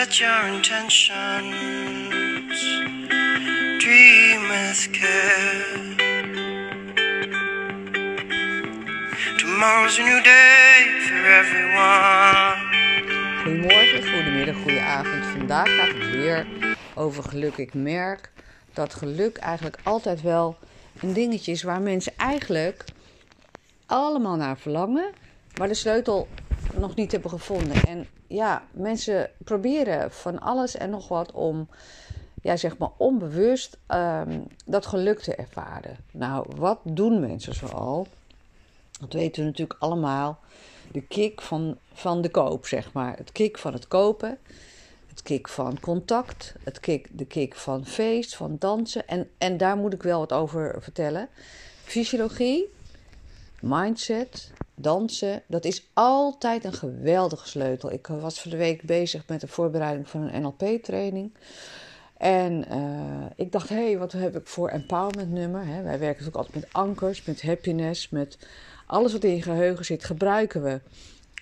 set your intentions. Dream with care. Tomorrow's a new day for everyone. Goedemorgen, goedemiddag, goedenavond. Vandaag gaat het weer over geluk. Ik merk dat geluk eigenlijk altijd wel een dingetje is waar mensen eigenlijk allemaal naar verlangen, maar de sleutel nog niet hebben gevonden. En ja, mensen proberen van alles en nog wat om, ja, zeg maar onbewust ehm, dat geluk te ervaren. Nou, wat doen mensen zoal? Dat weten we natuurlijk allemaal. De kick van, van de koop, zeg maar. Het kick van het kopen. Het kick van contact. Het kick, de kick van feest, van dansen. En, en daar moet ik wel wat over vertellen. Fysiologie, mindset, dansen. Dat is altijd een geweldige sleutel. Ik was voor de week bezig met de voorbereiding van een NLP-training. En uh, ik dacht, hé, hey, wat heb ik voor empowerment nummer? Hè? Wij werken natuurlijk altijd met ankers, met happiness, met alles wat in je geheugen zit, gebruiken we.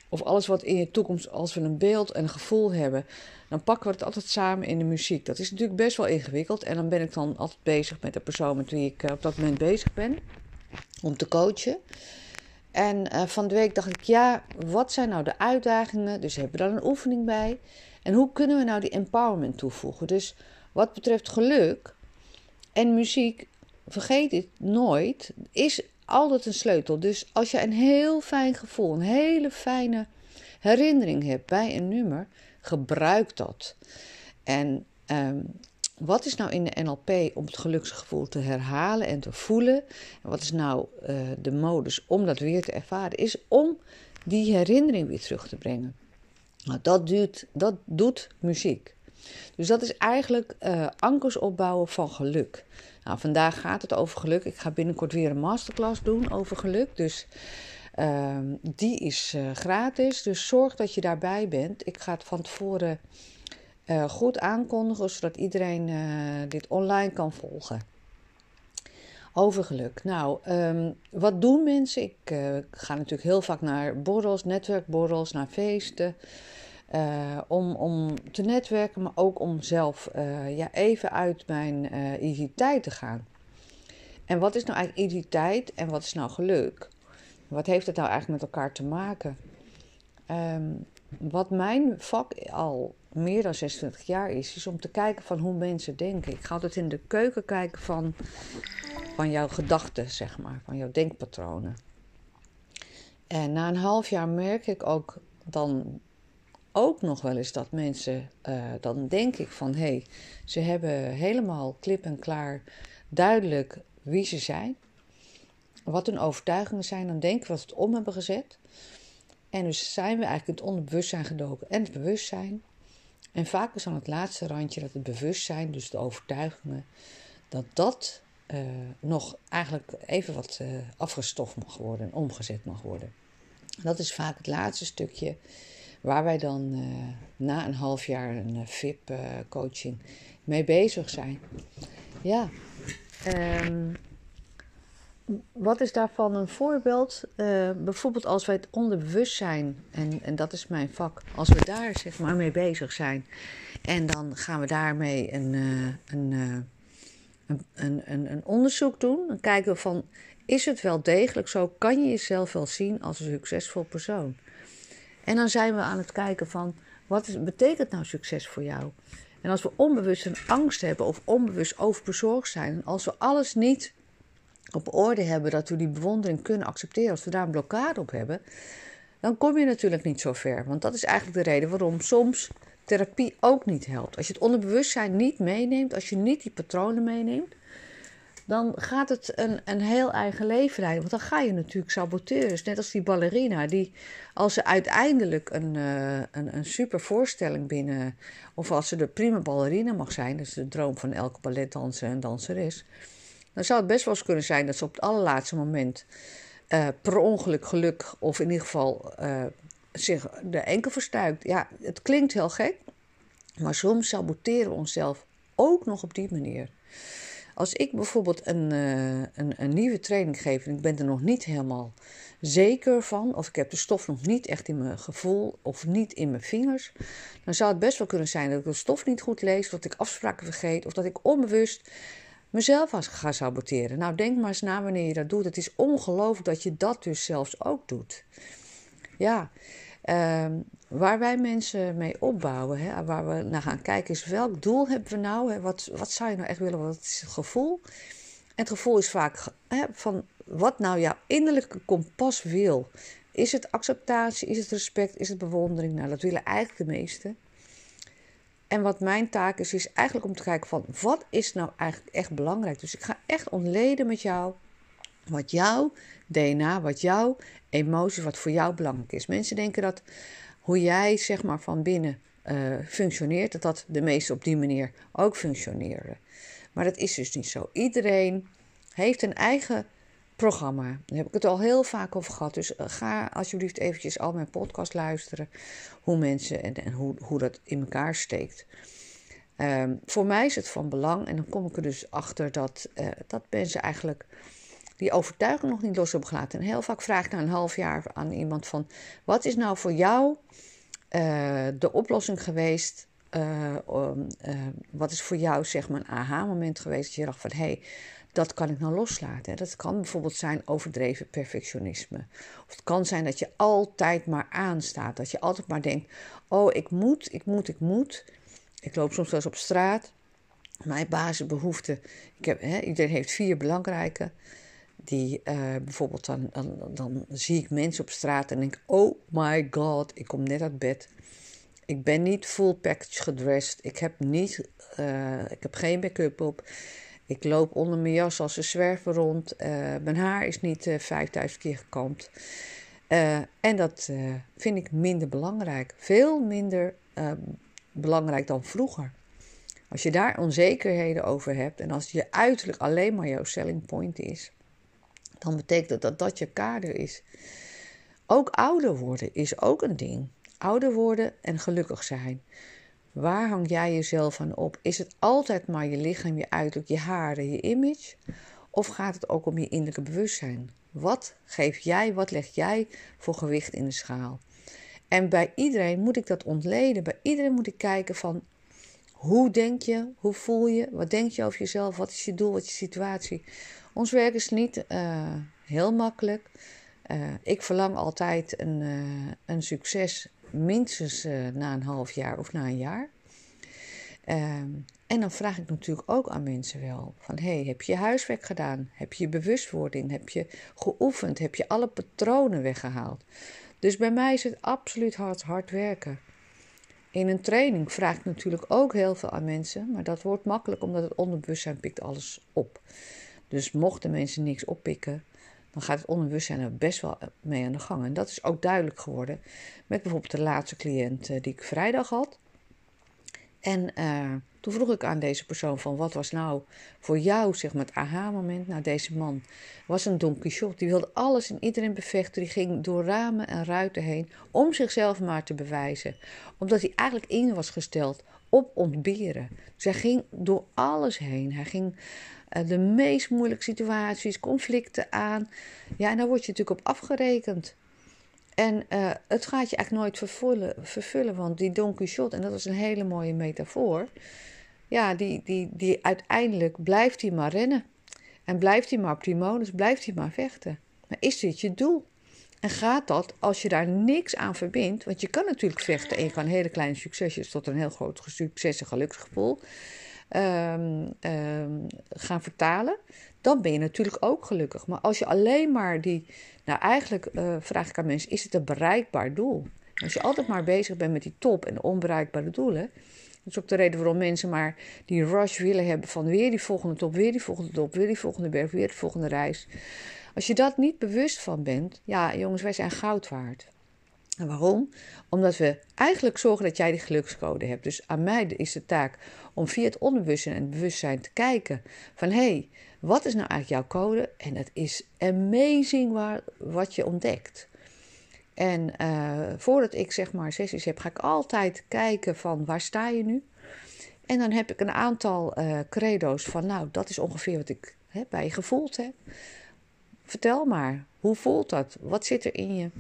Of alles wat in je toekomst, als we een beeld en een gevoel hebben, dan pakken we het altijd samen in de muziek. Dat is natuurlijk best wel ingewikkeld. En dan ben ik dan altijd bezig met de persoon met wie ik op dat moment bezig ben, om te coachen. En uh, van de week dacht ik, ja, wat zijn nou de uitdagingen? Dus hebben we daar een oefening bij. En hoe kunnen we nou die empowerment toevoegen? Dus wat betreft geluk en muziek, vergeet dit nooit, is altijd een sleutel. Dus als je een heel fijn gevoel, een hele fijne herinnering hebt bij een nummer, gebruik dat. En um, wat is nou in de NLP om het geluksgevoel te herhalen en te voelen? En wat is nou uh, de modus om dat weer te ervaren? Is om die herinnering weer terug te brengen. Nou, dat, duurt, dat doet muziek. Dus dat is eigenlijk uh, ankers opbouwen van geluk. Nou, vandaag gaat het over geluk. Ik ga binnenkort weer een masterclass doen over geluk. Dus uh, die is uh, gratis. Dus zorg dat je daarbij bent. Ik ga het van tevoren uh, goed aankondigen, zodat iedereen dit online kan volgen. Over geluk. Nou, um, wat doen mensen? Ik ga natuurlijk heel vaak naar borrels, netwerkborrels, naar feesten. Om, om te netwerken, maar ook om zelf ja, even uit mijn identiteit te gaan. En wat is nou eigenlijk identiteit en wat is nou geluk? Wat heeft het nou eigenlijk met elkaar te maken? Um, wat mijn vak al meer dan 26 jaar is, is om te kijken van hoe mensen denken. Ik ga altijd in de keuken kijken van, van jouw gedachten, zeg maar, van jouw denkpatronen. En na een half jaar merk ik ook dan ook nog wel eens dat mensen, uh, dan denk ik van hé, hey, ze hebben helemaal klip en klaar duidelijk wie ze zijn, wat hun overtuigingen zijn, dan denken we dat we het om hebben gezet. En dus zijn we eigenlijk in het onderbewustzijn gedoken en het bewustzijn. En vaak is dan het laatste randje dat het bewustzijn, dus de overtuigingen, dat dat uh, nog eigenlijk even wat uh, afgestoft mag worden en omgezet mag worden. Dat is vaak het laatste stukje Waar wij dan uh, na een half jaar een VIP-coaching mee bezig zijn. Ja, um, wat is daarvan een voorbeeld? Uh, bijvoorbeeld als wij het onderbewustzijn, en, en dat is mijn vak, als we daar zeg maar mee bezig zijn. En dan gaan we daarmee een, een, een, een, een onderzoek doen. Dan kijken we van, is het wel degelijk zo? Kan je jezelf wel zien als een succesvol persoon? En dan zijn we aan het kijken van, wat is, betekent nou succes voor jou? En als we onbewust een angst hebben of onbewust overbezorgd zijn, als we alles niet op orde hebben dat we die bewondering kunnen accepteren, als we daar een blokkade op hebben, dan kom je natuurlijk niet zo ver. Want dat is eigenlijk de reden waarom soms therapie ook niet helpt. Als je het onderbewustzijn niet meeneemt, als je niet die patronen meeneemt, dan gaat het een, een heel eigen leven leiden. Want dan ga je natuurlijk saboteren. Dus net als die ballerina, die als ze uiteindelijk een, uh, een, een super voorstelling binnen, of als ze de prima ballerina mag zijn, dat is de droom van elke balletdanser en danseres, dan zou het best wel eens kunnen zijn dat ze op het allerlaatste moment uh, per ongeluk geluk, of in ieder geval uh, zich de enkel verstuikt. Ja, het klinkt heel gek, maar soms saboteren we onszelf ook nog op die manier. Als ik bijvoorbeeld een, uh, een, een, nieuwe training geef en ik ben er nog niet helemaal zeker van, of ik heb de stof nog niet echt in mijn gevoel of niet in mijn vingers, dan zou het best wel kunnen zijn dat ik de stof niet goed lees, dat ik afspraken vergeet of dat ik onbewust mezelf ga saboteren. Nou, denk maar eens na wanneer je dat doet. Het is ongelooflijk dat je dat dus zelfs ook doet. Ja, ehm, waar wij mensen mee opbouwen, hè, waar we naar gaan kijken, is welk doel hebben we nou? Hè? Wat, wat zou je nou echt willen? Wat is het gevoel? En het gevoel is vaak hè, van wat nou jouw innerlijke kompas wil. Is het acceptatie? Is het respect? Is het bewondering? Nou, dat willen eigenlijk de meesten. En wat mijn taak is, is eigenlijk om te kijken van wat is nou eigenlijk echt belangrijk. Dus ik ga echt ontleden met jou wat jouw DNA, wat jouw emoties, wat voor jou belangrijk is. Mensen denken dat hoe jij zeg maar van binnen uh, functioneert, dat dat de meesten op die manier ook functioneren. Maar dat is dus niet zo. Iedereen heeft een eigen programma. Daar heb ik het al heel vaak over gehad. Dus eh, ga alsjeblieft eventjes al mijn podcast luisteren. Hoe mensen en, hoe, hoe dat in elkaar steekt. Ehm, voor mij is het van belang. En dan kom ik er dus achter dat, uh, dat mensen eigenlijk die overtuiging nog niet los hebben gelaten. En heel vaak vraag ik na een half jaar aan iemand van... Wat is nou voor jou uh, de oplossing geweest wat is voor jou zeg maar een aha-moment geweest dat je dacht van hé, hey, dat kan ik nou loslaten. Dat kan bijvoorbeeld zijn overdreven perfectionisme. Of het kan zijn dat je altijd maar aanstaat. Dat je altijd maar denkt, oh ik moet, ik moet, ik moet. Ik loop soms wel eens op straat. Mijn basisbehoeften, ik heb, hè, iedereen heeft vier belangrijke. Die uh, bijvoorbeeld dan, dan, dan zie ik mensen op straat en denk, oh my god, ik kom net uit bed. Ik ben niet full package gedressed. Ik heb, niet, uh, ik heb geen make-up op. Ik loop onder mijn jas als een zwerver rond. Uh, mijn haar is niet uh, 5000 keer gekamd. en dat vind ik minder belangrijk. Veel minder belangrijk dan vroeger. Als je daar onzekerheden over hebt en als je uiterlijk alleen maar jouw selling point is, dan betekent dat dat dat je kader is. Ook ouder worden is ook een ding. Ouder worden en gelukkig zijn. Waar hang jij jezelf aan op? Is het altijd maar je lichaam, je uiterlijk, je haren, je image? Of gaat het ook om je innerlijke bewustzijn? Wat geef jij, wat leg jij voor gewicht in de schaal? En bij iedereen moet ik dat ontleden. Bij iedereen moet ik kijken van hoe denk je, hoe voel je, wat denk je over jezelf, wat is je doel, wat is je situatie. Ons werk is niet uh, heel makkelijk. Uh, ik verlang altijd een, uh, een succes minstens uh, na een half jaar of na een jaar. Um, en dan vraag ik natuurlijk ook aan mensen wel: van hey, heb je huiswerk gedaan? Heb je bewustwording? Heb je geoefend? Heb je alle patronen weggehaald? Dus bij mij is het absoluut hard, hard werken. In een training vraag ik natuurlijk ook heel veel aan mensen, maar dat wordt makkelijk omdat het onderbewustzijn pikt alles op. Dus mochten mensen niks oppikken, dan gaat het onbewustzijn er best wel mee aan de gang. En dat is ook duidelijk geworden met bijvoorbeeld de laatste cliënt uh, die ik vrijdag had. En uh, toen vroeg ik aan deze persoon van wat was nou voor jou zeg maar het aha-moment. Nou deze man was een Don Quixote. Die wilde alles en iedereen bevechten. Die ging door ramen en ruiten heen om zichzelf maar te bewijzen. Omdat hij eigenlijk in was gesteld op ontberen. Dus hij ging door alles heen. Hij ging de meest moeilijke situaties, conflicten aan. Ja, en daar word je natuurlijk op afgerekend. En uh, het gaat je eigenlijk nooit vervullen, vervullen, want die Don Quixote, en dat is een hele mooie metafoor, ja, die, die, die uiteindelijk blijft hij maar rennen. En blijft hij maar op die blijft hij maar vechten. Maar is dit je doel? En gaat dat als je daar niks aan verbindt? Want je kan natuurlijk vechten en je kan hele kleine succesjes tot een heel groot succes en geluksgevoel um, um, gaan vertalen. Dan ben je natuurlijk ook gelukkig. Maar als je alleen maar die. Nou, eigenlijk uh, vraag ik aan mensen: is het een bereikbaar doel? Als je altijd maar bezig bent met die top en onbereikbare doelen. Dat is ook de reden waarom mensen maar die rush willen hebben van weer die volgende top, weer die volgende top, weer die volgende berg, weer de volgende reis. Als je dat niet bewust van bent, ja jongens, wij zijn goud waard. Waarom? Omdat we eigenlijk zorgen dat jij die gelukscode hebt. Dus aan mij is de taak om via het onderbewustzijn en het bewustzijn te kijken van hé, hey, wat is nou eigenlijk jouw code? En het is amazing waar, wat je ontdekt. En uh, voordat ik zeg maar sessies heb, ga ik altijd kijken van waar sta je nu? En dan heb ik een aantal uh, credo's van nou, dat is ongeveer wat ik hè, bij je gevoeld heb. Vertel maar, Hoe voelt dat? Wat zit er in je?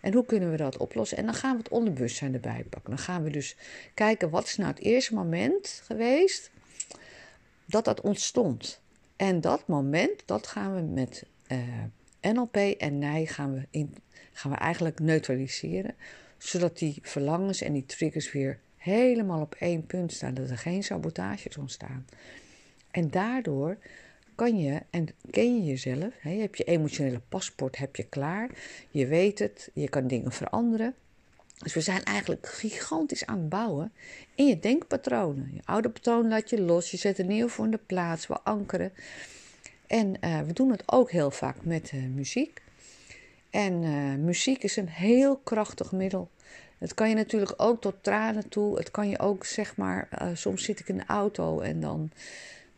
En hoe kunnen we dat oplossen? En dan gaan we het onderbewustzijn erbij pakken. Dan gaan we dus kijken, wat is nou het eerste moment geweest dat dat ontstond? En dat moment, dat gaan we met eh, NLP en NIJ gaan we, in, gaan we eigenlijk neutraliseren. Zodat die verlangens en die triggers weer helemaal op één punt staan. Dat er geen sabotages ontstaan. En daardoor kan je en ken je jezelf. Hè? Je hebt je emotionele paspoort heb je klaar. Je weet het, je kan dingen veranderen. Dus we zijn eigenlijk gigantisch aan het bouwen in je denkpatronen. Je oude patroon laat je los, je zet een nieuw voor in de plaats, we ankeren. En uh, we doen het ook heel vaak met uh, muziek. En uh, muziek is een heel krachtig middel. Het kan je natuurlijk ook tot tranen toe. Het kan je ook, zeg maar, soms zit ik in de auto en dan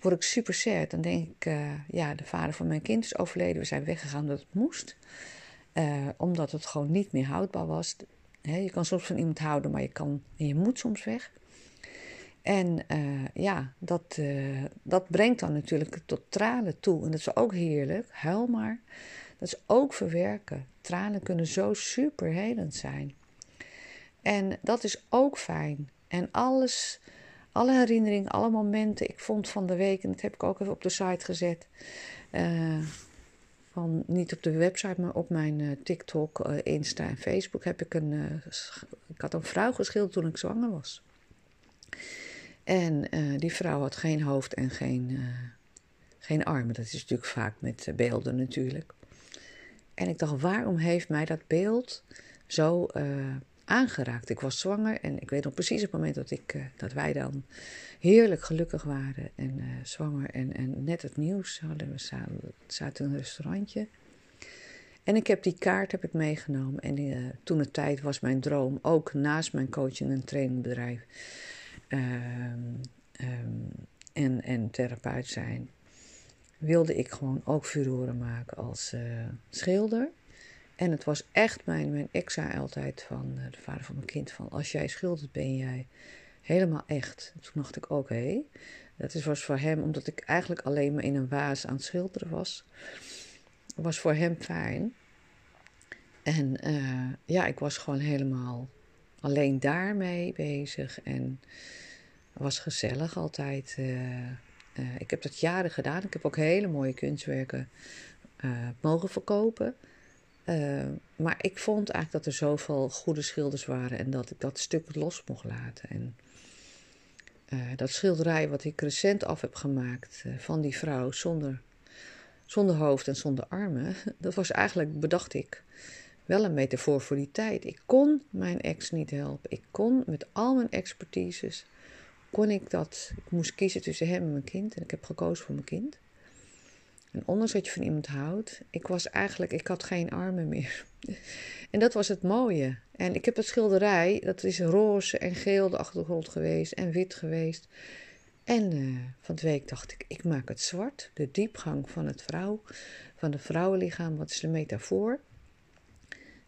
word ik super sad. Dan denk ik, uh, ja, de vader van mijn kind is overleden. We zijn weggegaan omdat het moest. Uh, omdat het gewoon niet meer houdbaar was. je kan soms van iemand houden, maar je, kan, je moet soms weg. En uh, ja, dat, dat brengt dan natuurlijk tot tranen toe. En dat is ook heerlijk. Huil maar. Dat is ook verwerken. Tranen kunnen zo super helend zijn. En dat is ook fijn. En alles alle herinneringen, alle momenten. Ik vond van de week, en dat heb ik ook even op de site gezet. Uh, van, niet op de website, maar op mijn uh, TikTok, uh, Insta en Facebook heb ik een. ik had een vrouw geschilderd toen ik zwanger was. En die vrouw had geen hoofd en geen, geen armen. Dat is natuurlijk vaak met beelden natuurlijk. En ik dacht, waarom heeft mij dat beeld zo aangeraakt. Ik was zwanger en ik weet nog precies het moment dat, ik, uh, dat wij dan heerlijk gelukkig waren en uh, zwanger en, en net het nieuws hadden. We zaten, zaten in een restaurantje. En ik heb die kaart heb ik meegenomen. En uh, toen het tijd was mijn droom, ook naast mijn coaching en trainingbedrijf um, en, en therapeut zijn, wilde ik gewoon ook furoren maken als schilder. En het was echt mijn, mijn ex zei altijd van eh, de vader van mijn kind: van als jij schildert, ben jij helemaal echt. toen dacht ik: oké, dat is, was voor hem, omdat ik eigenlijk alleen maar in een waas aan het schilderen was, was voor hem fijn. En uh, ja, ik was gewoon helemaal alleen daarmee bezig en was gezellig altijd. Uh, ik heb dat jaren gedaan. Ik heb ook hele mooie kunstwerken mogen verkopen. Uh, maar ik vond eigenlijk dat er zoveel goede schilders waren en dat ik dat stuk los mocht laten. En uh, dat schilderij wat ik recent af heb gemaakt uh, van die vrouw zonder, zonder hoofd en zonder armen, dat was eigenlijk, bedacht ik, wel een metafoor voor die tijd. Ik kon mijn ex niet helpen. Ik kon met al mijn expertises, kon ik dat, ik moest kiezen tussen hem en mijn kind en ik heb gekozen voor mijn kind. En ondanks dat je van iemand houdt, ik was eigenlijk, ik had geen armen meer. En dat was het mooie. En ik heb het schilderij, dat is roze en geel de achtergrond geweest en wit geweest. En uh, van de week dacht ik, ik maak het zwart. De diepgang van het vrouw, van het vrouwenlichaam, wat is de metafoor?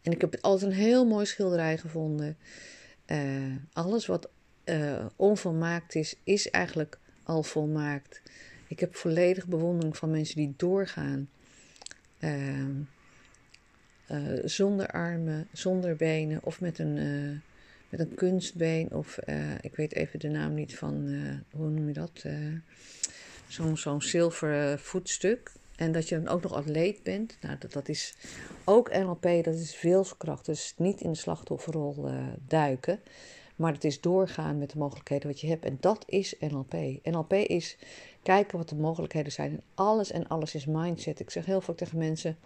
En ik heb altijd een heel mooi schilderij gevonden. Uh, alles wat uh, onvolmaakt is, is eigenlijk al volmaakt. Ik heb volledig bewondering van mensen die doorgaan. Uh, uh, zonder armen, zonder benen of met een, uh, met een kunstbeen. Of eh, ik weet even de naam niet van, hoe noem je dat? Zo'n zo'n zilveren voetstuk. En dat je dan ook nog atleet bent. Nou, dat, dat is ook NLP, dat is wilskracht. Dus niet in de slachtofferrol duiken. Maar het is doorgaan met de mogelijkheden wat je hebt. En dat is NLP. NLP is kijken wat de mogelijkheden zijn. En alles en alles is mindset. Ik zeg heel vaak tegen mensen: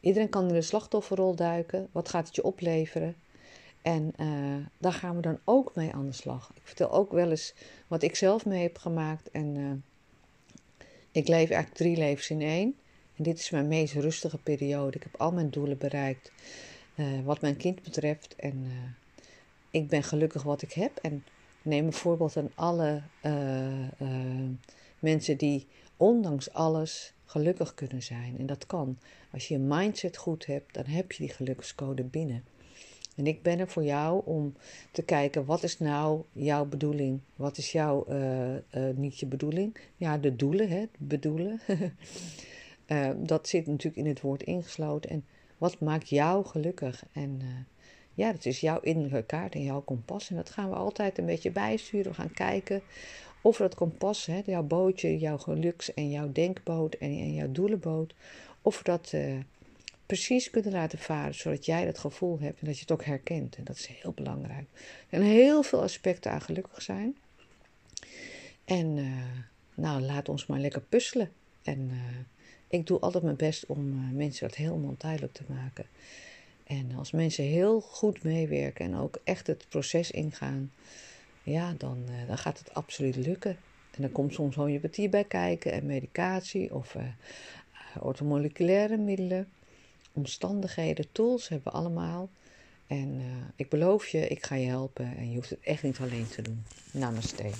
iedereen kan in de slachtofferrol duiken. Wat gaat het je opleveren? En uh, daar gaan we dan ook mee aan de slag. Ik vertel ook wel eens wat ik zelf mee heb gemaakt. En uh, ik leef eigenlijk drie levens in één. En dit is mijn meest rustige periode. Ik heb al mijn doelen bereikt. Uh, wat mijn kind betreft. En ik ben gelukkig wat ik heb. En neem een voorbeeld aan alle uh, uh, mensen die ondanks alles gelukkig kunnen zijn. En dat kan. Als je je mindset goed hebt, dan heb je die gelukscode binnen. En ik ben er voor jou om te kijken, wat is nou jouw bedoeling? Wat is jouw, uh, niet je bedoeling? Ja, de doelen, hè, bedoelen. Dat zit natuurlijk in het woord ingesloten. En wat maakt jou gelukkig? En ja, dat is jouw innerlijke kaart en jouw kompas. En dat gaan we altijd een beetje bijsturen. We gaan kijken of dat kompas, hè, jouw bootje, jouw geluks- en jouw denkboot en, en jouw doelenboot, of we dat uh, precies kunnen laten varen, zodat jij dat gevoel hebt en dat je het ook herkent. En dat is heel belangrijk. Er zijn heel veel aspecten aan gelukkig zijn. En uh, nou, laat ons maar lekker puzzelen. En uh, ik doe altijd mijn best om mensen dat helemaal duidelijk te maken. En als mensen heel goed meewerken en ook echt het proces ingaan, ja, dan, uh, dan gaat het absoluut lukken. En dan komt soms homeopathie bij kijken en medicatie of uh, orthomoleculaire middelen. Omstandigheden, tools hebben we allemaal. En ik beloof je, ik ga je helpen en je hoeft het echt niet alleen te doen. Namaste.